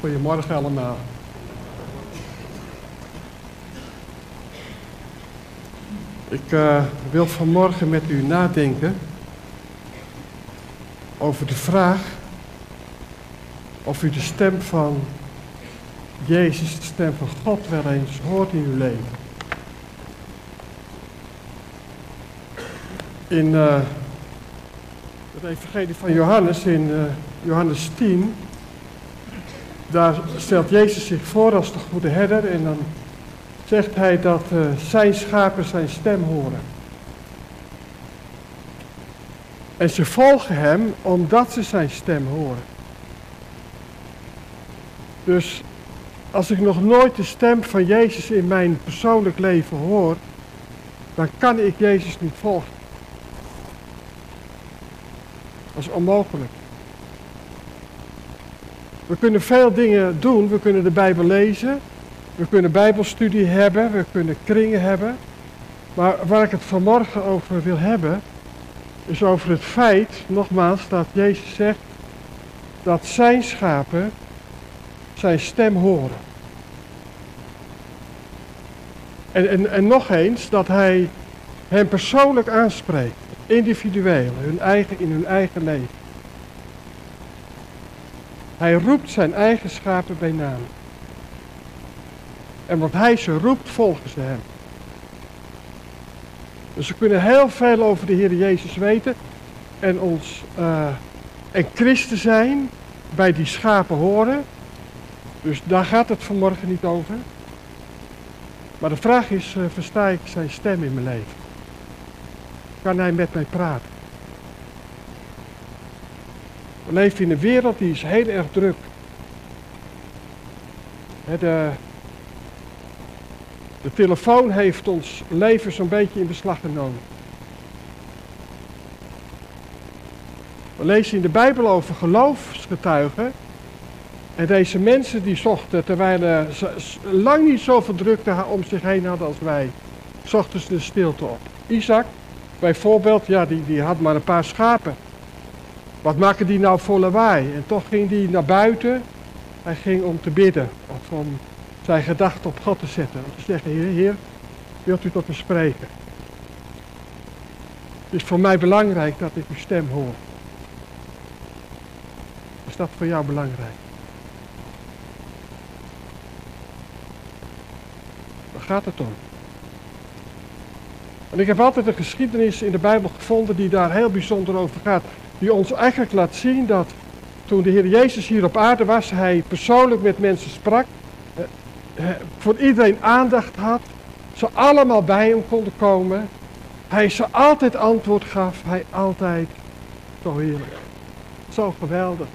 Goedemorgen allemaal. Ik uh, wil vanmorgen met u nadenken over de vraag of u de stem van Jezus, de stem van God, wel eens hoort in uw leven. In uh, het Evangelie van Johannes, in uh, Johannes 10, daar stelt Jezus zich voor als de goede herder en dan zegt hij dat uh, zijn schapen zijn stem horen. En ze volgen hem omdat ze zijn stem horen. Dus als ik nog nooit de stem van Jezus in mijn persoonlijk leven hoor, dan kan ik Jezus niet volgen. Dat is onmogelijk. We kunnen veel dingen doen. We kunnen de Bijbel lezen. We kunnen Bijbelstudie hebben. We kunnen kringen hebben. Maar waar ik het vanmorgen over wil hebben, is over het feit, nogmaals, dat Jezus zegt dat zijn schapen zijn stem horen. En, en, en nog eens dat hij hen persoonlijk aanspreekt, individueel, hun eigen, in hun eigen leven. Hij roept zijn eigen schapen bij naam. En wat hij ze roept, volgen ze hem. Dus we kunnen heel veel over de Heer Jezus weten en ons uh, en christen zijn, bij die schapen horen. Dus daar gaat het vanmorgen niet over. Maar de vraag is, uh, versta ik zijn stem in mijn leven? Kan hij met mij praten? We leven in een wereld die is heel erg druk. De, de telefoon heeft ons leven zo'n beetje in beslag genomen. We lezen in de Bijbel over geloofsgetuigen. En deze mensen die zochten, terwijl ze lang niet zoveel drukte om zich heen hadden als wij, zochten ze de stilte op. Isaac, bijvoorbeeld, ja, die, die had maar een paar schapen. Wat maken die nou voor lawaai? En toch ging hij naar buiten. Hij ging om te bidden. Of om zijn gedachten op God te zetten. Om te zeggen, Heer, Heer, wilt u tot me spreken? Het is voor mij belangrijk dat ik uw stem hoor. Is dat voor jou belangrijk? Waar gaat het om? En ik heb altijd een geschiedenis in de Bijbel gevonden die daar heel bijzonder over gaat die ons eigenlijk laat zien dat toen de Heer Jezus hier op aarde was, hij persoonlijk met mensen sprak, eh, eh, voor iedereen aandacht had, ze allemaal bij hem konden komen. Hij ze altijd antwoord gaf, hij altijd zo heerlijk, zo geweldig.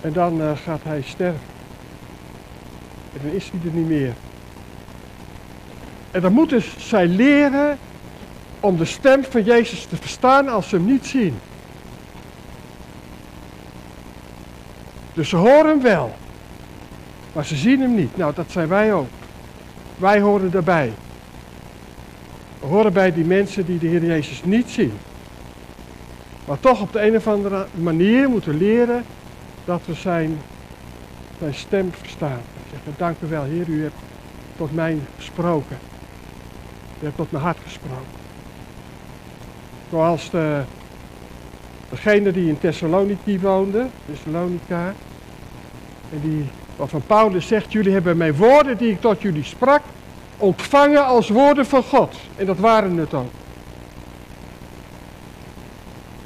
En dan uh, gaat hij sterven. En dan is hij er niet meer. En dan moeten zij leren om de stem van Jezus te verstaan als ze hem niet zien. Dus ze horen hem wel, maar ze zien hem niet. Nou, dat zijn wij ook. Wij horen daarbij. We horen bij die mensen die de Heer Jezus niet zien. Maar toch op de een of andere manier moeten leren dat we zijn, zijn stem verstaan. Zeggen, dank u wel, Heer, u hebt tot mij gesproken. U hebt tot mijn hart gesproken. Zoals de, degene die in Thessaloniki woonde, Thessalonica. En die, waarvan Paulus zegt, jullie hebben mijn woorden die ik tot jullie sprak, ontvangen als woorden van God. En dat waren het ook.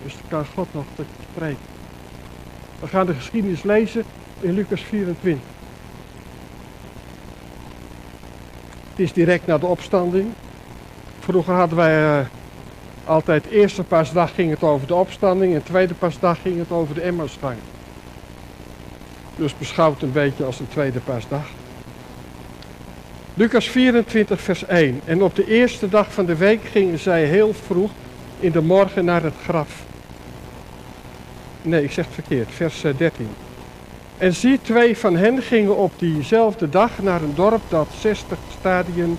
Dus dan kan God nog tot je spreken. We gaan de geschiedenis lezen in Lucas 24. Het is direct na de opstanding. Vroeger hadden wij uh, altijd eerste paasdag ging het over de opstanding en tweede paasdag ging het over de Emmausgang. Dus beschouwd een beetje als een tweede paasdag. Lucas 24 vers 1. En op de eerste dag van de week gingen zij heel vroeg in de morgen naar het graf. Nee, ik zeg het verkeerd, vers 13. Eh, en zie, twee van hen gingen op diezelfde dag naar een dorp dat 60 stadien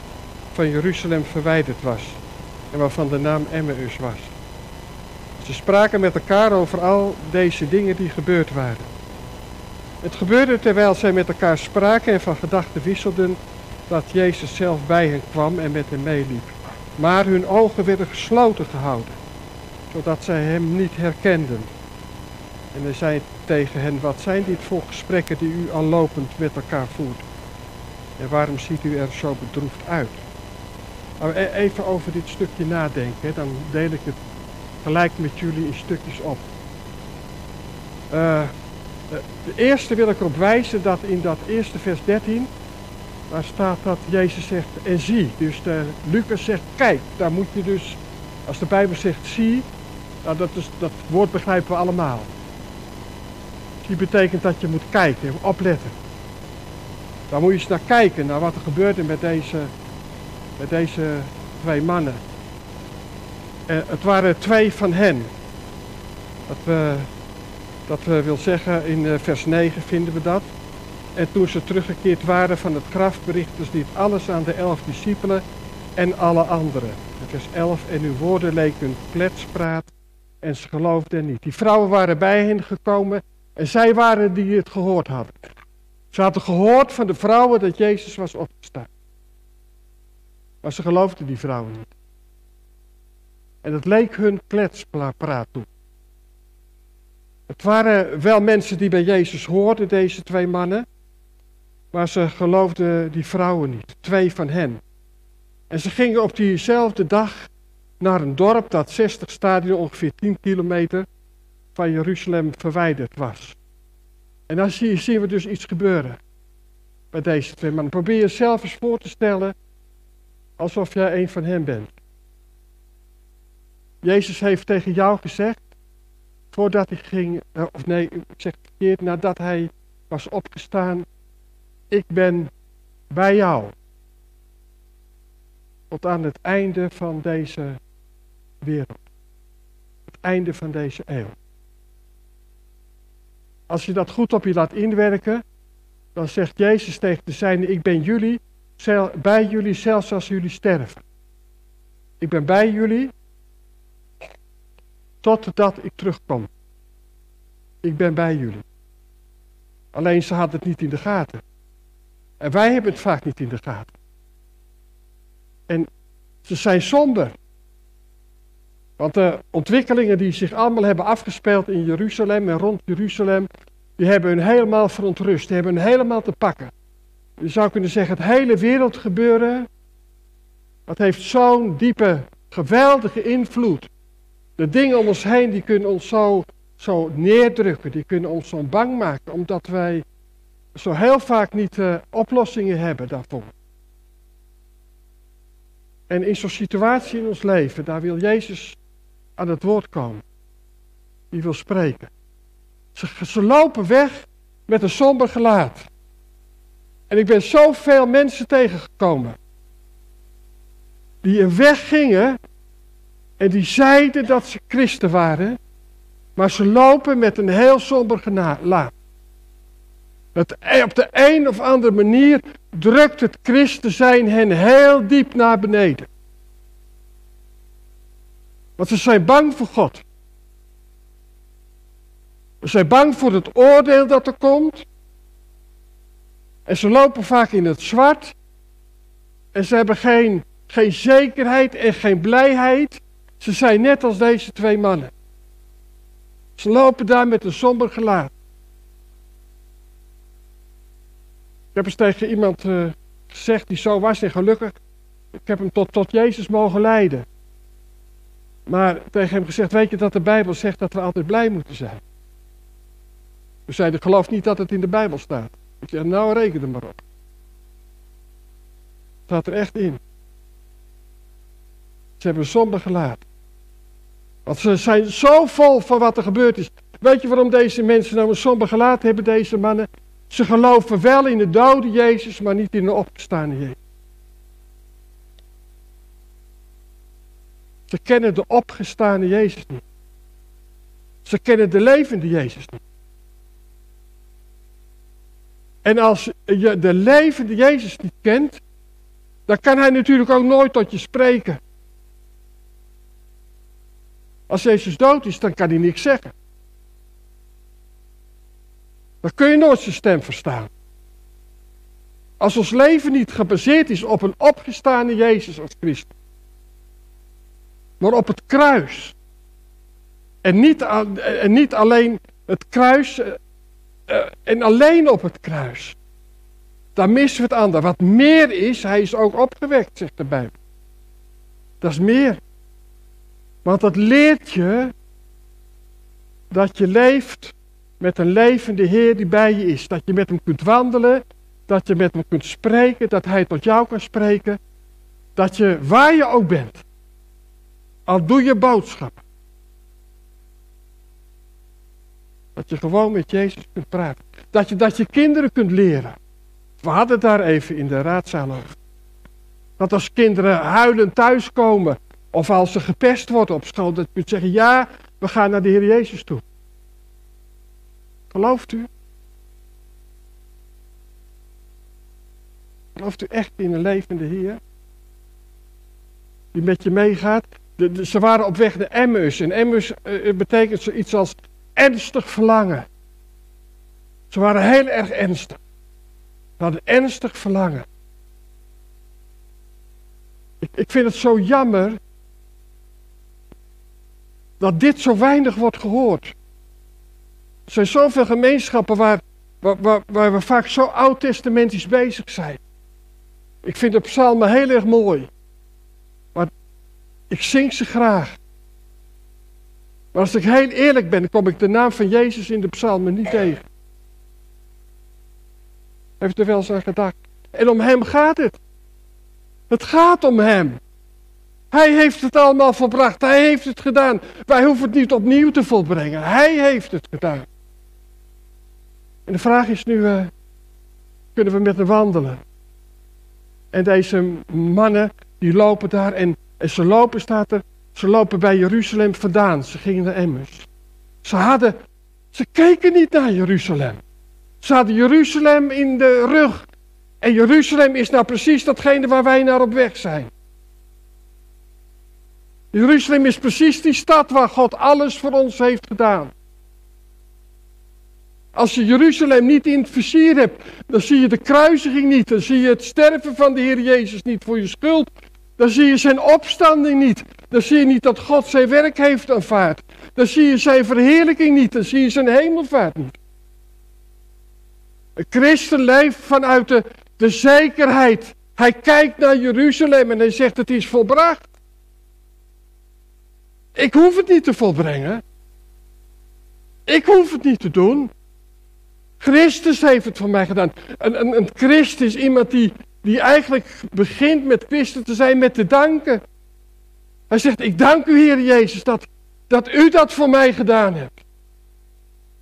van Jeruzalem verwijderd was en waarvan de naam Emmaus was. Ze spraken met elkaar over al deze dingen die gebeurd waren. Het gebeurde terwijl zij met elkaar spraken en van gedachten wisselden dat Jezus zelf bij hen kwam en met hen meeliep. Maar hun ogen werden gesloten gehouden, zodat zij hem niet herkenden. En hij zei tegen hen, wat zijn dit voor gesprekken die u al lopend met elkaar voert? En waarom ziet u er zo bedroefd uit? E- even over dit stukje nadenken, dan deel ik het gelijk met jullie in stukjes op. Uh, de eerste wil ik erop wijzen dat in dat eerste vers 13, daar staat dat Jezus zegt en zie. Dus de, Lucas zegt kijk, daar moet je dus, als de Bijbel zegt zie, nou dat, is, dat woord begrijpen we allemaal. Zie betekent dat je moet kijken, opletten. Dan moet je eens naar kijken, naar wat er gebeurde met deze, met deze twee mannen. En het waren twee van hen. Dat we dat wil zeggen, in eh, vers 9 vinden we dat. En toen ze teruggekeerd waren van het graf, berichten ze dit alles aan de elf discipelen en alle anderen. vers 11, en hun woorden leken kletspraat en ze geloofden niet. Die vrouwen waren bij hen gekomen en zij waren die het gehoord hadden. Ze hadden gehoord van de vrouwen dat Jezus was opgestaan. Maar ze geloofden die vrouwen niet. En het leek hun kletspraat toe. Het waren wel mensen die bij Jezus hoorden, deze twee mannen. Maar ze geloofden die vrouwen niet, twee van hen. En ze gingen op diezelfde dag naar een dorp dat 60 stadion, ongeveer 10 kilometer van Jeruzalem verwijderd was. En dan zien we dus iets gebeuren bij deze twee mannen. Probeer jezelf eens voor te stellen alsof jij een van hen bent. Jezus heeft tegen jou gezegd, voordat hij ging, eh, of nee, ik zeg het verkeerd, nadat hij was opgestaan, ik ben bij jou. Tot aan het einde van deze wereld. Het einde van deze eeuw. Als je dat goed op je laat inwerken, dan zegt Jezus tegen de zijnen, ik ben jullie, bij jullie zelfs als jullie sterven. Ik ben bij jullie totdat ik terugkom. Ik ben bij jullie. Alleen ze hadden het niet in de gaten. En wij hebben het vaak niet in de gaten. En ze zijn somber. Want de ontwikkelingen die zich allemaal hebben afgespeeld in Jeruzalem en rond Jeruzalem, die hebben hun helemaal verontrust, die hebben hun helemaal te pakken. Je zou kunnen zeggen, het hele wereldgebeuren, dat heeft zo'n diepe, geweldige invloed de dingen om ons heen die kunnen ons zo, zo neerdrukken, die kunnen ons zo bang maken, omdat wij zo heel vaak niet uh, oplossingen hebben daarvoor. En in zo'n situatie in ons leven, daar wil Jezus aan het woord komen. Die wil spreken. Ze, ze lopen weg met een somber gelaat. En ik ben zoveel mensen tegengekomen. Die een weg gingen en die zeiden dat ze christen waren, maar ze lopen met een heel somber gelaat. Dat op de een of andere manier drukt het christen zijn hen heel diep naar beneden. Want ze zijn bang voor God. Ze zijn bang voor het oordeel dat er komt. En ze lopen vaak in het zwart. En ze hebben geen, geen zekerheid en geen blijheid. Ze zijn net als deze twee mannen. Ze lopen daar met een somber gelaat. Ik heb eens tegen iemand uh, gezegd die zo was en gelukkig. Ik heb hem tot, tot Jezus mogen leiden. Maar tegen hem gezegd, weet je dat de Bijbel zegt dat we altijd blij moeten zijn. We zeiden, geloof niet dat het in de Bijbel staat. Ik nou reken er maar op. Staat er echt in. Ze hebben somber gelaten. Want ze zijn zo vol van wat er gebeurd is. Weet je waarom deze mensen nou een somber gelaten hebben, deze mannen? Ze geloven wel in de dode Jezus, maar niet in de opgestaande Jezus. Ze kennen de opgestaande Jezus niet. Ze kennen de levende Jezus niet. En als je de levende Jezus niet kent, dan kan hij natuurlijk ook nooit tot je spreken. Als Jezus dood is, dan kan hij niks zeggen. Dan kun je nooit zijn stem verstaan. Als ons leven niet gebaseerd is op een opgestane Jezus als Christus, maar op het kruis. En niet, en niet alleen het kruis, eh, en alleen op het kruis. Dan missen we het ander. Wat meer is, hij is ook opgewekt, zegt de Bijbel. Dat is meer. Want dat leert je dat je leeft met een levende Heer die bij je is. Dat je met hem kunt wandelen, dat je met hem kunt spreken, dat hij tot jou kan spreken. Dat je, waar je ook bent, al doe je boodschap. Dat je gewoon met Jezus kunt praten. Dat je, dat je kinderen kunt leren. We hadden daar even in de raadzaal over. Dat als kinderen huilend thuiskomen, of als ze gepest worden op school, dat je kunt zeggen, ja, we gaan naar de Heer Jezus toe. Gelooft u? Gelooft u echt in een levende Heer? Die met je meegaat? De, ze waren op weg naar Emmaus. En Emmaus uh, betekent zoiets als ernstig verlangen. Ze waren heel erg ernstig. Ze hadden ernstig verlangen. Ik, vind het zo jammer dat dit zo weinig wordt gehoord. Er zijn zoveel gemeenschappen waar, waar, waar, we vaak zo oud-testamentisch bezig zijn. Ik vind de psalmen heel erg mooi. Maar ik zing ze graag. Maar als ik heel eerlijk ben, kom ik de naam van Jezus in de psalmen niet tegen. Heeft er wel eens aan gedacht. En om hem gaat het. Het gaat om hem. Hij heeft het allemaal volbracht. Hij heeft het gedaan. Wij hoeven het niet opnieuw te volbrengen. Hij heeft het gedaan. En de vraag is nu, uh, kunnen we met hem wandelen? En deze mannen, die lopen daar en ze lopen, staat er, ze lopen bij Jeruzalem vandaan. Ze gingen naar Emmers. Ze hadden, ze keken niet naar Jeruzalem. Ze hadden Jeruzalem in de rug. En Jeruzalem is nou precies datgene waar wij naar op weg zijn. Jeruzalem is precies die stad waar God alles voor ons heeft gedaan. Als je Jeruzalem niet in het vizier hebt, dan zie je de kruisiging niet. Dan zie je het sterven van de Heer Jezus niet voor je schuld. Dan zie je zijn opstanding niet. Dan zie je niet dat God zijn werk heeft aanvaard. Dan zie je zijn verheerlijking niet. Dan zie je zijn hemelvaart niet. Een christen leeft vanuit de, zekerheid. Hij kijkt naar Jeruzalem en hij zegt het is volbracht. Ik hoef het niet te volbrengen. Ik hoef het niet te doen. Christus heeft het voor mij gedaan. Een, een, een Christ is iemand die, die eigenlijk begint met Christus te zijn met te danken. Hij zegt, ik dank u Heer Jezus dat, dat u dat voor mij gedaan hebt.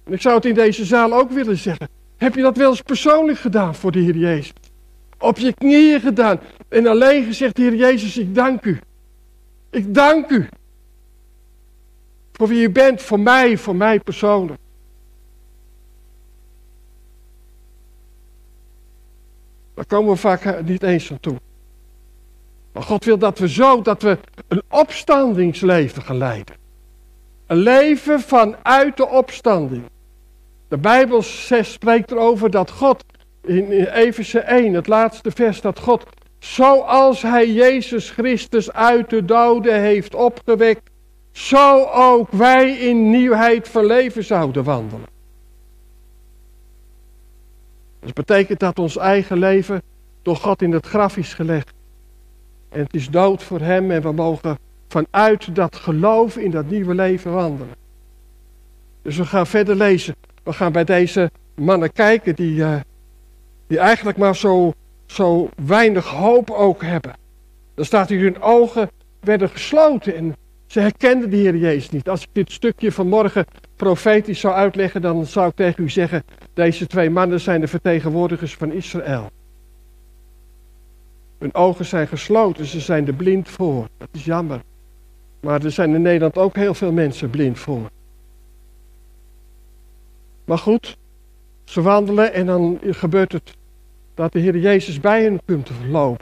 En ik zou het in deze zaal ook willen zeggen. Heb je dat wel eens persoonlijk gedaan voor de Heer Jezus? Op je knieën gedaan en alleen gezegd, Heer Jezus, ik dank u. Ik dank u. Voor wie u bent, voor mij, voor mij persoonlijk. Daar komen we vaak niet eens aan toe. Maar God wil dat we zo, dat we een opstandingsleven gaan leiden. Een leven vanuit de opstanding. De Bijbel spreekt erover dat God, in Efeze 1, het laatste vers, dat God, zoals Hij Jezus Christus uit de doden heeft opgewekt, zo ook wij in nieuwheid van leven zouden wandelen. Dat betekent dat ons eigen leven door God in het graf is gelegd. En het is dood voor hem en we mogen vanuit dat geloof in dat nieuwe leven wandelen. Dus we gaan verder lezen. We gaan bij deze mannen kijken die, uh, die eigenlijk maar zo, zo weinig hoop ook hebben. Dan staat hier hun ogen werden gesloten en ze herkenden de Heer Jezus niet. Als ik dit stukje vanmorgen profetisch zou uitleggen, dan zou ik tegen u zeggen, deze twee mannen zijn de vertegenwoordigers van Israël. Hun ogen zijn gesloten, ze zijn er blind voor. Dat is jammer. Maar er zijn in Nederland ook heel veel mensen blind voor. Maar goed, ze wandelen en dan gebeurt het dat de Heer Jezus bij hen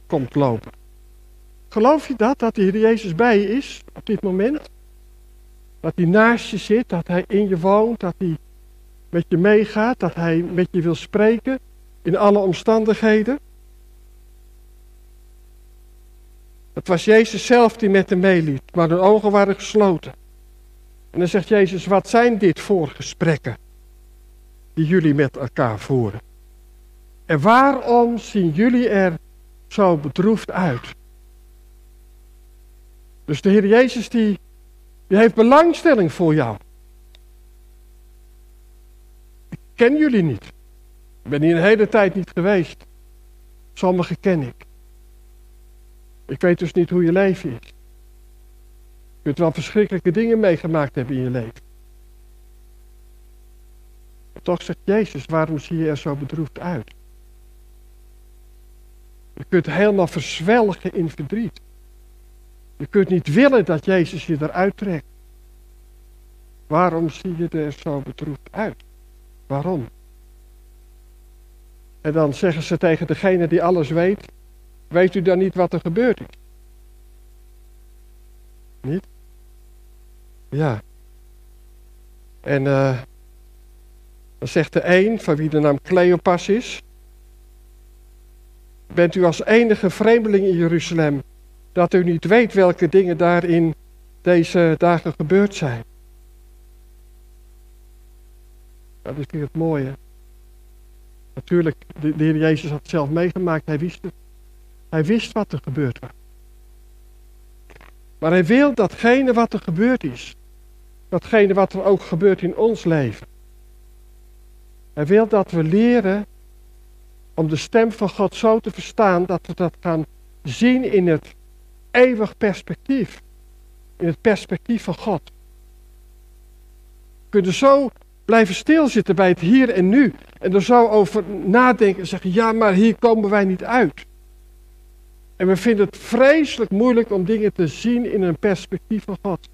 komt lopen. Geloof je dat, dat de Heer Jezus bij je is op dit moment? Dat hij naast je zit, dat hij in je woont, dat hij met je meegaat, dat hij met je wil spreken in alle omstandigheden. Het was Jezus zelf die met hem meeliep, maar de ogen waren gesloten. En dan zegt Jezus, wat zijn dit voor gesprekken die jullie met elkaar voeren? En waarom zien jullie er zo bedroefd uit? Dus de Heer Jezus die, die heeft belangstelling voor jou. Ik ken jullie niet. Ik ben hier een hele tijd niet geweest. Sommigen ken ik. Ik weet dus niet hoe je leven is. Je kunt wel verschrikkelijke dingen meegemaakt hebben in je leven. toch zegt Jezus, waarom zie je er zo bedroefd uit? Je kunt helemaal verzwelgen in verdriet. Je kunt niet willen dat Jezus je eruit trekt. Waarom zie je er zo bedroefd uit? Waarom? En dan zeggen ze tegen degene die alles weet, weet u dan niet wat er gebeurd is? Niet? Ja. En uh, dan zegt de een, van wie de naam Cleopas is, bent u als enige vreemdeling in Jeruzalem, dat u niet weet welke dingen daar in deze dagen gebeurd zijn. Dat is hier het mooie. Natuurlijk, de, de Heer Jezus had het zelf meegemaakt, hij wist het. Hij wist wat er gebeurd was. Maar hij wil datgene wat er gebeurd is, datgene wat er ook gebeurt in ons leven. Hij wil dat we leren om de stem van God zo te verstaan dat we dat gaan zien in het eeuwig perspectief. In het perspectief van God. We kunnen zo blijven stilzitten bij het hier en nu. En er zo over nadenken en zeggen, ja maar hier komen wij niet uit. En we vinden het vreselijk moeilijk om dingen te zien in een perspectief van God.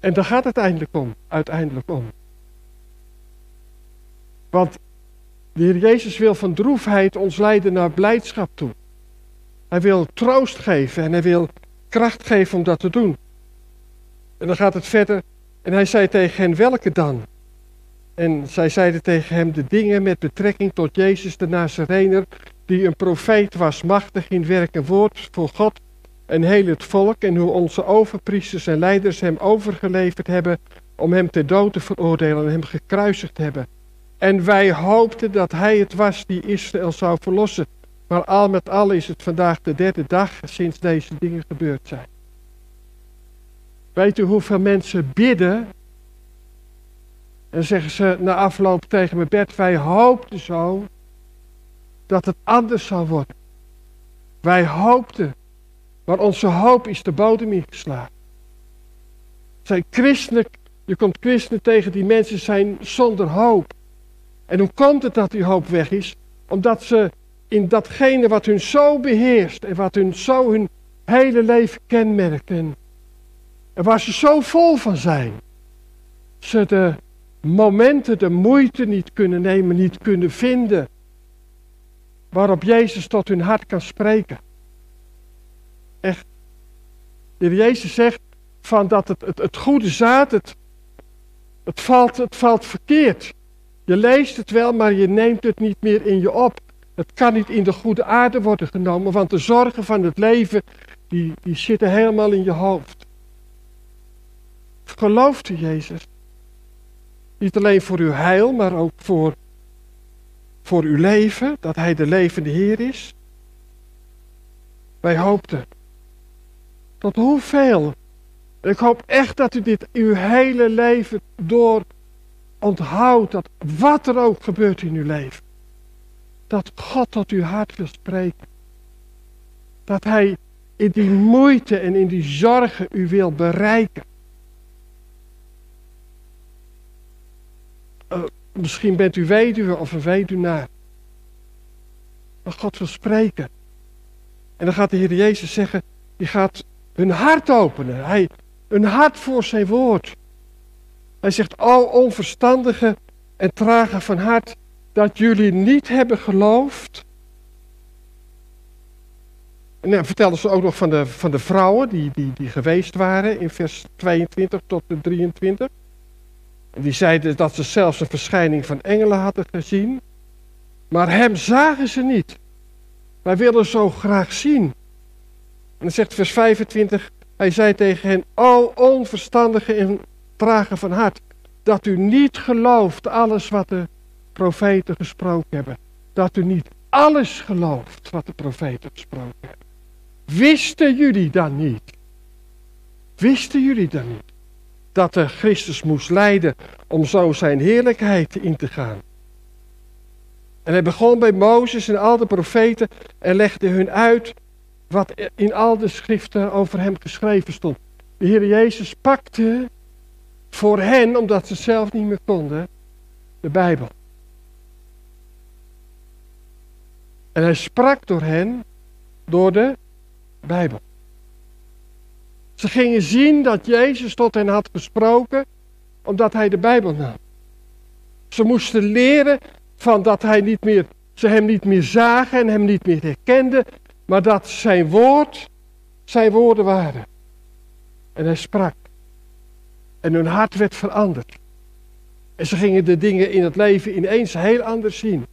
En daar gaat het uiteindelijk om. Uiteindelijk om. Want de Heer Jezus wil van droefheid ons leiden naar blijdschap toe. Hij wil troost geven en hij wil kracht geven om dat te doen. En dan gaat het verder. En hij zei tegen hen, welke dan? En zij zeiden tegen hem de dingen met betrekking tot Jezus de Nazarener, die een profeet was, machtig in werk en woord voor God en heel het volk, en hoe onze overpriesters en leiders hem overgeleverd hebben om hem ter dood te veroordelen en hem gekruisigd hebben. En wij hoopten dat hij het was die Israël zou verlossen. Maar al met al is het vandaag de derde dag sinds deze dingen gebeurd zijn. Weet u hoeveel mensen bidden en zeggen ze na afloop tegen mijn bed, wij hoopten zo dat het anders zou worden. Wij hoopten, maar onze hoop is de bodem ingeslagen. Zijn christelijk, je komt christenen tegen die mensen zijn zonder hoop. En hoe komt het dat die hoop weg is? Omdat ze in datgene wat hun zo beheerst en wat hun zo hun hele leven kenmerkt en, en waar ze zo vol van zijn, ze de momenten de moeite niet kunnen nemen, niet kunnen vinden. Waarop Jezus tot hun hart kan spreken. Echt. De Jezus zegt van dat het, het, het goede zaad, het, het, valt, het valt verkeerd. Je leest het wel, maar je neemt het niet meer in je op. Het kan niet in de goede aarde worden genomen, want de zorgen van het leven, die, die zitten helemaal in je hoofd. Gelooft u Jezus? Niet alleen voor uw heil, maar ook voor, voor uw leven, dat Hij de levende Heer is. Wij hoopten. Tot hoeveel? Ik hoop echt dat u dit uw hele leven door onthoudt, dat wat er ook gebeurt in uw leven, dat God tot uw hart wil spreken. Dat Hij in die moeite en in die zorgen u wil bereiken. Uh, misschien bent u weduwe of een weduwnaar. Maar God wil spreken. En dan gaat de Heer Jezus zeggen, die gaat hun hart openen. Hij, hun hart voor zijn woord. Hij zegt, o onverstandige en trage van hart, dat jullie niet hebben geloofd. En dan vertelden ze ook nog van de, van de vrouwen die, die, die geweest waren in vers 22 tot de 23. En die zeiden dat ze zelfs een verschijning van engelen hadden gezien. Maar hem zagen ze niet. Wij willen zo graag zien. En dan zegt vers 25, hij zei tegen hen, o onverstandige en trage van hart, dat u niet gelooft alles wat de profeten gesproken hebben. Dat u niet alles gelooft wat de profeten gesproken hebben. Wisten jullie dan niet? Wisten jullie dan niet? Dat de Christus moest lijden om zo zijn heerlijkheid in te gaan. En hij begon bij Mozes en al de profeten en legde hun uit wat in al de schriften over hem geschreven stond. De Heer Jezus pakte voor hen, omdat ze zelf niet meer konden, de Bijbel. En hij sprak door hen door de Bijbel. Ze gingen zien dat Jezus tot hen had gesproken, omdat hij de Bijbel nam. Ze moesten leren van dat hij niet meer, ze hem niet meer zagen en hem niet meer herkenden, maar dat zijn woord zijn woorden waren. En hij sprak. En hun hart werd veranderd. En ze gingen de dingen in het leven ineens heel anders zien.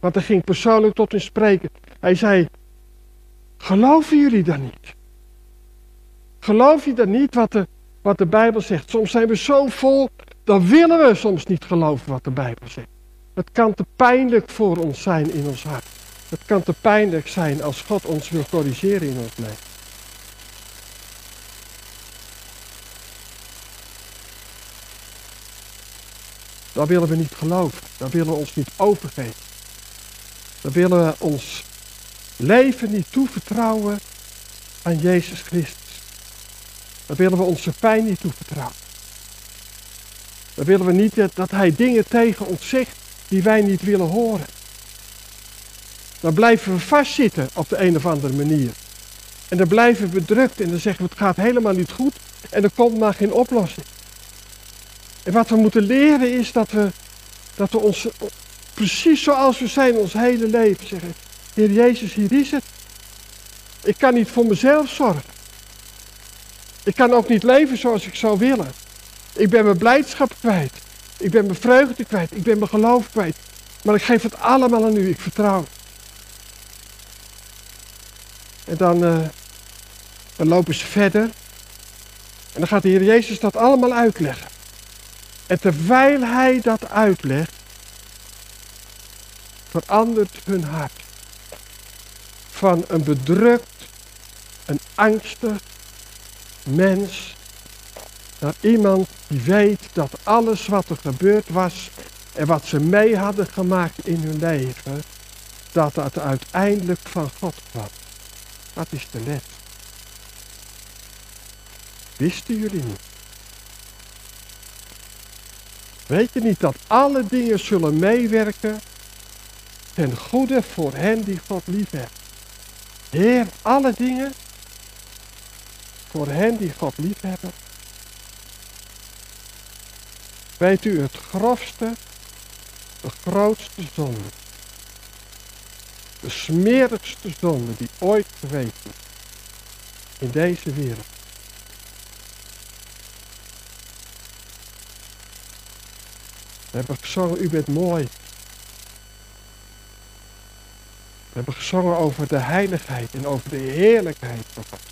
Want hij ging persoonlijk tot hen spreken. Hij zei, geloven jullie dan niet? Geloof je dan niet wat de, wat de Bijbel zegt? Soms zijn we zo vol, dan willen we soms niet geloven wat de Bijbel zegt. Het kan te pijnlijk voor ons zijn in ons hart. Het kan te pijnlijk zijn als God ons wil corrigeren in ons leven. Dan willen we niet geloven. Dan willen we ons niet overgeven. Dan willen we ons leven niet toevertrouwen aan Jezus Christus. Dan willen we onze pijn niet toevertrouwen. Dan willen we niet dat Hij dingen tegen ons zegt die wij niet willen horen. Dan blijven we vastzitten op de een of andere manier. En dan blijven we bedrukt en dan zeggen we het gaat helemaal niet goed en er komt maar geen oplossing. En wat we moeten leren is dat we, dat we ons precies zoals we zijn ons hele leven zeggen. Heer Jezus, hier is het. Ik kan niet voor mezelf zorgen. Ik kan ook niet leven zoals ik zou willen. Ik ben mijn blijdschap kwijt. Ik ben mijn vreugde kwijt. Ik ben mijn geloof kwijt. Maar ik geef het allemaal aan u. Ik vertrouw. En dan, uh, dan lopen ze verder. En dan gaat de Heer Jezus dat allemaal uitleggen. En terwijl hij dat uitlegt, verandert hun hart. Van een bedrukt, een angstig mens naar iemand die weet dat alles wat er gebeurd was en wat ze mee hadden gemaakt in hun leven, dat dat uiteindelijk van God kwam. Dat is de les. Wisten jullie niet? Weet je niet dat alle dingen zullen meewerken ten goede voor hen die God liefhebt? Heer, alle dingen voor hen die God liefhebben. Weet u het grofste, de grootste zonde, de smerigste zonde die ooit geweest in deze wereld? We hebben gezongen, u bent mooi. We hebben gezongen over de heiligheid en over de heerlijkheid van God.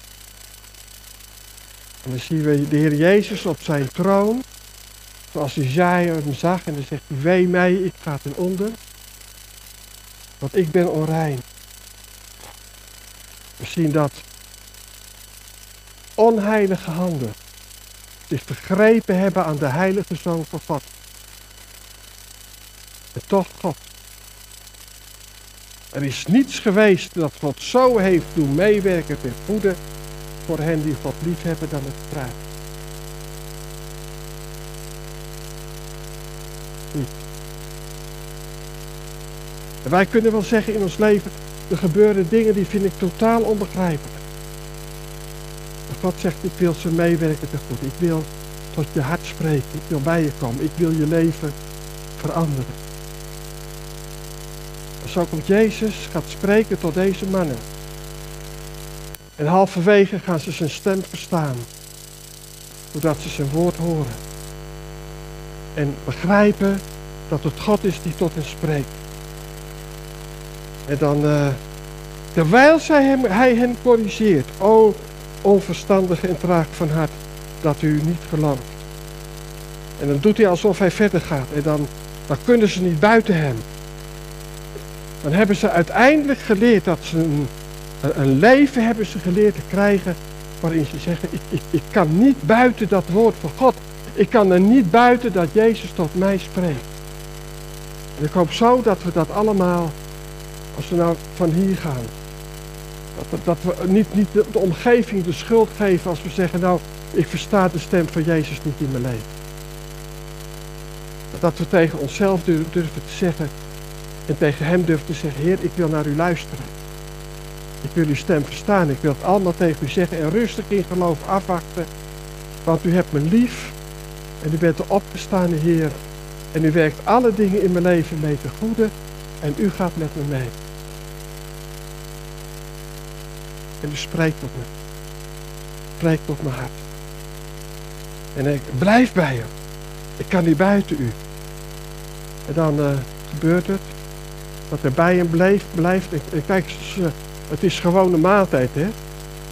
En dan zien we de Heer Jezus op zijn troon. Zoals Isaiah hem zag en dan zegt hij, wee mij, ik ga ten onder. Want ik ben onrein. We zien dat onheilige handen zich vergrepen hebben aan de heilige Zoon van God. En toch God. Er is niets geweest dat God zo heeft doen meewerken ten goede voor hen die God lief hebben dan het kruis. Niet. En wij kunnen wel zeggen in ons leven, er gebeuren dingen die vind ik totaal onbegrijpelijk. Maar God zegt, ik wil ze meewerken ten goede. Ik wil tot je hart spreken. Ik wil bij je komen. Ik wil je leven veranderen. En zo komt Jezus, gaat spreken tot deze mannen. En halverwege gaan ze zijn stem verstaan. Doordat ze zijn woord horen. En begrijpen dat het God is die tot hen spreekt. En dan, uh, terwijl zij hem, hij hen corrigeert. O onverstandige en traag van hart, dat u niet gelooft. En dan doet hij alsof hij verder gaat. En dan, dan kunnen ze niet buiten hem. Dan hebben ze uiteindelijk geleerd dat ze een, een leven hebben ze geleerd te krijgen. Waarin ze zeggen, ik, ik, kan niet buiten dat woord van God. Ik kan er niet buiten dat Jezus tot mij spreekt. En ik hoop zo dat we dat allemaal, als we nou van hier gaan, dat dat we niet, niet de, de omgeving de schuld geven als we zeggen, nou, ik versta de stem van Jezus niet in mijn leven. Dat we tegen onszelf durven te zeggen en tegen hem durven te zeggen, Heer, ik wil naar u luisteren. Ik wil uw stem verstaan. Ik wil het allemaal tegen u zeggen en rustig in geloof afwachten. Want u hebt me lief en u bent de opgestaande Heer. En u werkt alle dingen in mijn leven mee te goede en u gaat met me mee. En u spreekt tot me. Spreekt tot mijn hart. En ik blijf bij hem. Ik kan niet buiten u. En dan uh, gebeurt het. Dat hij bij hem blijft. blijft. En, kijk, het is gewoon een maaltijd hè.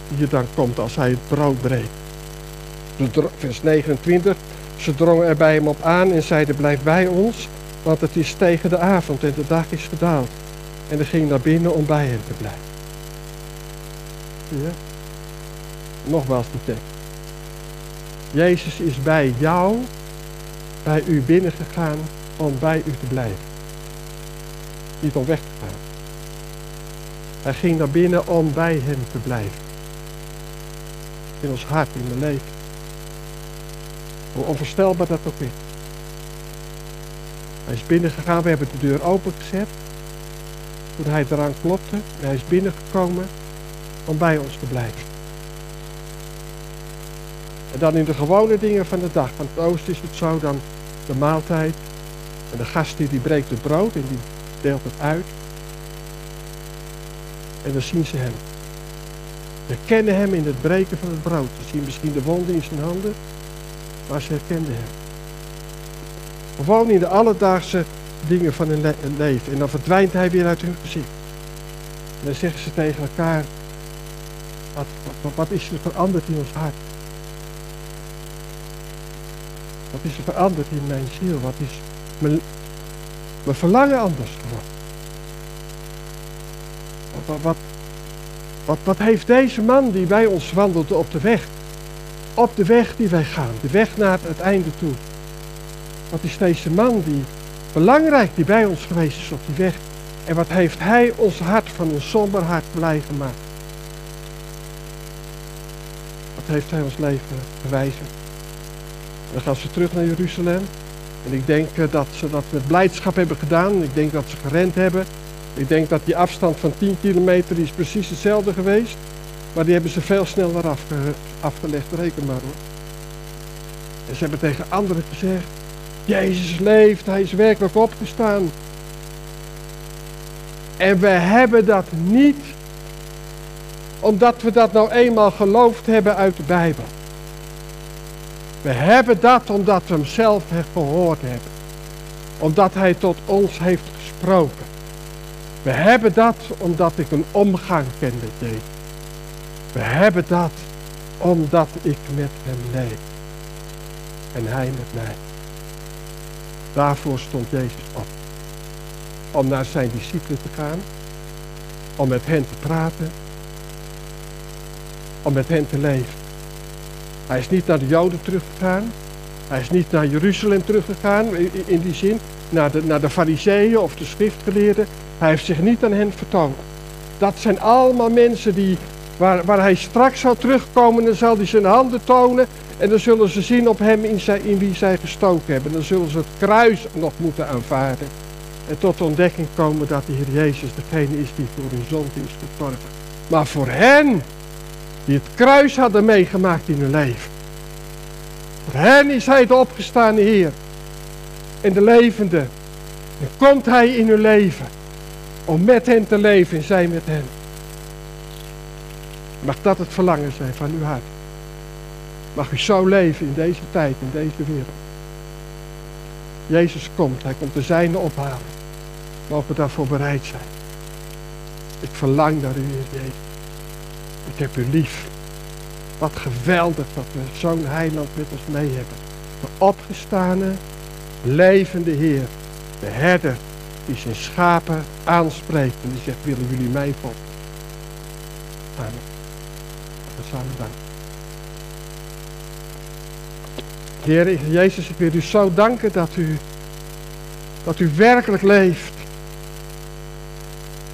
Die je dan komt als hij het brood breekt. Vers 29. Ze drongen er bij hem op aan en zeiden blijf bij ons. Want het is tegen de avond en de dag is gedaald. En hij ging naar binnen om bij hen te blijven. Ja. Nogmaals die tekst. Jezus is bij jou, bij u binnengegaan om bij u te blijven. Niet om weg te gaan. Hij ging naar binnen om bij hem te blijven. In ons hart, in mijn leven. Hoe onvoorstelbaar dat ook is. Hij is binnengegaan, we hebben de deur opengezet. Toen hij eraan klopte, en hij is binnengekomen om bij ons te blijven. En dan in de gewone dingen van de dag. Van het oosten is het zo, dan de maaltijd. En de gast die, die breekt het brood en die deelt het uit. En dan zien ze hem. Herkennen hem in het breken van het brood. Ze zien misschien de wonden in zijn handen, maar ze herkenden hem. Gewoon in de alledaagse dingen van hun, leven. En dan verdwijnt hij weer uit hun gezicht. En dan zeggen ze tegen elkaar, wat, wat, wat is er veranderd in ons hart? Wat is er veranderd in mijn ziel? Wat is mijn, mijn verlangen anders geworden? Wat, wat, wat, heeft deze man die bij ons wandelde op de weg? Op de weg die wij gaan, de weg naar het einde toe. Wat is deze man die belangrijk die bij ons geweest is op die weg? En wat heeft hij ons hart van een somber hart blij gemaakt? Wat heeft hij ons leven bewijzen? Dan gaan ze terug naar Jeruzalem. En ik denk eh, dat ze dat met blijdschap hebben gedaan. Ik denk dat ze gerend hebben. Ik denk dat die afstand van 10 kilometer die is precies hetzelfde geweest. Maar die hebben ze veel sneller afge, afgelegd. Reken maar hoor. En ze hebben tegen anderen gezegd. Jezus leeft, hij is werkelijk opgestaan. En we hebben dat niet omdat we dat nou eenmaal geloofd hebben uit de Bijbel. We hebben dat omdat we hem zelf gehoord hebben. Omdat hij tot ons heeft gesproken. We hebben dat omdat ik een omgang ken met Jezus. We hebben dat omdat ik met hem leef. En hij met mij. Daarvoor stond Jezus op. Om naar zijn discipelen te gaan. Om met hen te praten. Om met hen te leven. Hij is niet naar de Joden teruggegaan. Hij is niet naar Jeruzalem teruggegaan, in die zin. Naar de, naar de fariseeën of de schriftgeleerden. Hij heeft zich niet aan hen vertoond. Dat zijn allemaal mensen die, waar, waar hij straks zal terugkomen. Dan zal hij zijn handen tonen. En dan zullen ze zien op hem in, zijn, in wie zij gestoken hebben. Dan zullen ze het kruis nog moeten aanvaarden. En tot de ontdekking komen dat de Heer Jezus degene is die voor hun zonde is gestorven. Maar voor hen die het kruis hadden meegemaakt in hun leven. Voor hen is hij de opgestaande Heer. En de levende. En komt hij in hun leven. Om met hen te leven en zij met hen. Mag dat het verlangen zijn van uw hart. Mag u zo leven in deze tijd, in deze wereld. Jezus komt, hij komt de zijne ophalen. Mogen we daarvoor bereid zijn. Ik verlang naar u, Jezus. Ik heb u lief. Wat geweldig dat we zo'n heiland met ons mee hebben. De opgestane, levende Heer. De herder die zijn schapen aanspreekt. En die zegt, willen jullie mij volgen? Amen. We samen danken. Heer Jezus, ik wil u zo danken dat u, dat u werkelijk leeft.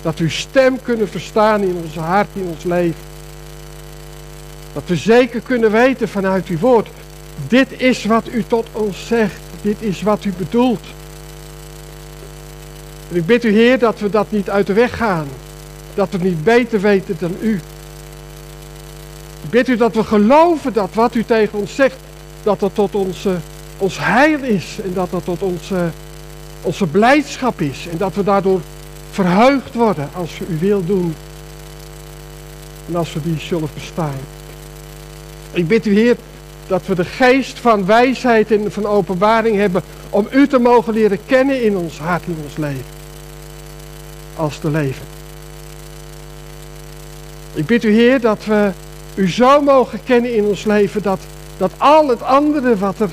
Dat uw stem kunnen verstaan in ons hart, in ons leven. Dat we zeker kunnen weten vanuit uw woord. Dit is wat u tot ons zegt. Dit is wat u bedoelt. En ik bid u Heer dat we dat niet uit de weg gaan. Dat we niet beter weten dan u. Ik bid u dat we geloven dat wat u tegen ons zegt, dat dat tot onze, ons heil is. En dat dat tot onze, onze blijdschap is. En dat we daardoor verheugd worden als we uw wil doen. En als we die zullen verstaan. Ik bid u Heer dat we de geest van wijsheid en van openbaring hebben om u te mogen leren kennen in ons hart, in ons leven. Als te leven. Ik bid u Heer dat we u zo mogen kennen in ons leven dat, dat al het andere wat er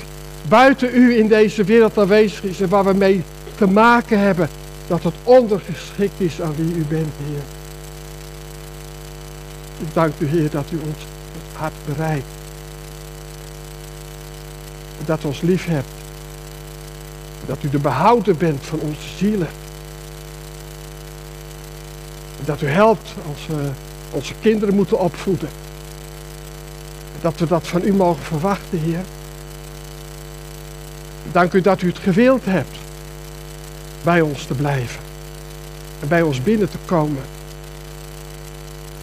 buiten u in deze wereld aanwezig is en waar we mee te maken hebben, dat het ondergeschikt is aan wie u bent, Heer. Ik dank u, Heer, dat u ons het hart bereikt. Dat u ons lief hebt. Dat u de behouder bent van onze zielen. Dat u helpt als we onze kinderen moeten opvoeden. Dat we dat van u mogen verwachten, Heer. Dank u dat u het gewild hebt bij ons te blijven. En bij ons binnen te komen.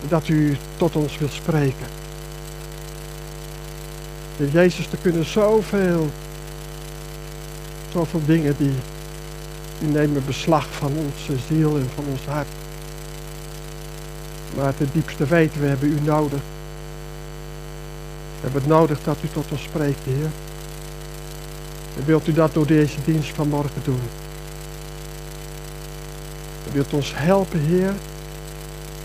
Dat u tot ons wilt spreken. Heer Jezus, er kunnen zoveel, zoveel dingen die, die nemen beslag van onze ziel en van ons hart. Maar ten diepste weten we hebben u nodig. We hebben het nodig dat u tot ons spreekt, Heer. En wilt u dat door deze dienst van morgen doen? U wilt ons helpen, Heer,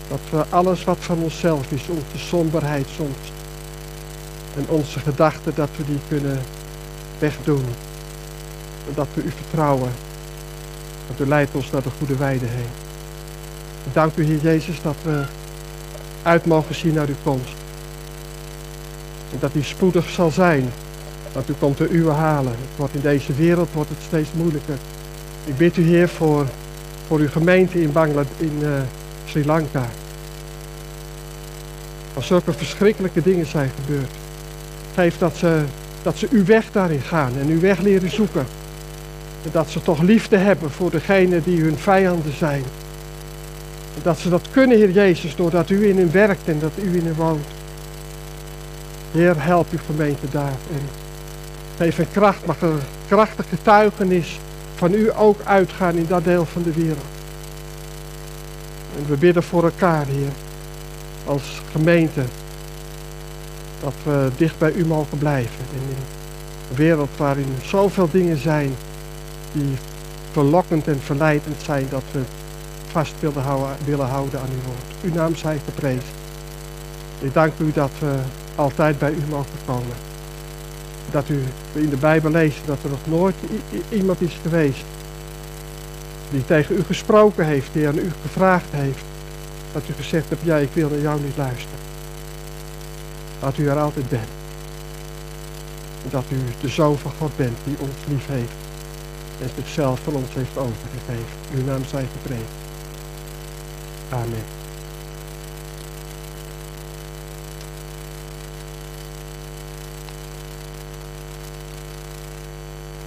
dat we alles wat van onszelf is, onze somberheid soms, en onze gedachten, dat we die kunnen wegdoen. En dat we u vertrouwen. Dat u leidt ons naar de goede weide heen. Dank u, Heer Jezus, dat we uit mogen zien naar uw komst. En dat die spoedig zal zijn. Dat u komt de uwe halen. Wordt in deze wereld wordt het steeds moeilijker. Ik bid u, Heer, voor voor uw gemeente in, Bangladesh, in uh, Sri Lanka. Als zulke verschrikkelijke dingen zijn gebeurd. Geef dat ze, dat ze uw weg daarin gaan en uw weg leren zoeken. En dat ze toch liefde hebben voor degenen die hun vijanden zijn. En dat ze dat kunnen, Heer Jezus, doordat u in hen werkt en dat u in hen woont. Heer, help uw gemeente daar. En geef een kracht, mag een krachtige getuigenis van u ook uitgaan in dat deel van de wereld. En we bidden voor elkaar, Heer, als gemeente, dat we dicht bij u mogen blijven. In een wereld waarin zoveel dingen zijn die verlokkend en verleidend zijn, dat we vast willen houden, willen houden aan uw woord. Uw naam zij geprezen. Ik dank u dat we altijd bij u mogen komen dat u in de Bijbel leest dat er nog nooit iemand is geweest die tegen u gesproken heeft, die aan u gevraagd heeft, dat u gezegd hebt, ja, ik wil naar jou niet luisteren. Dat u er altijd bent. Dat u de Zoon van God bent die ons lief heeft en zichzelf van ons heeft overgegeven. Uw naam zij geprezen. Amen.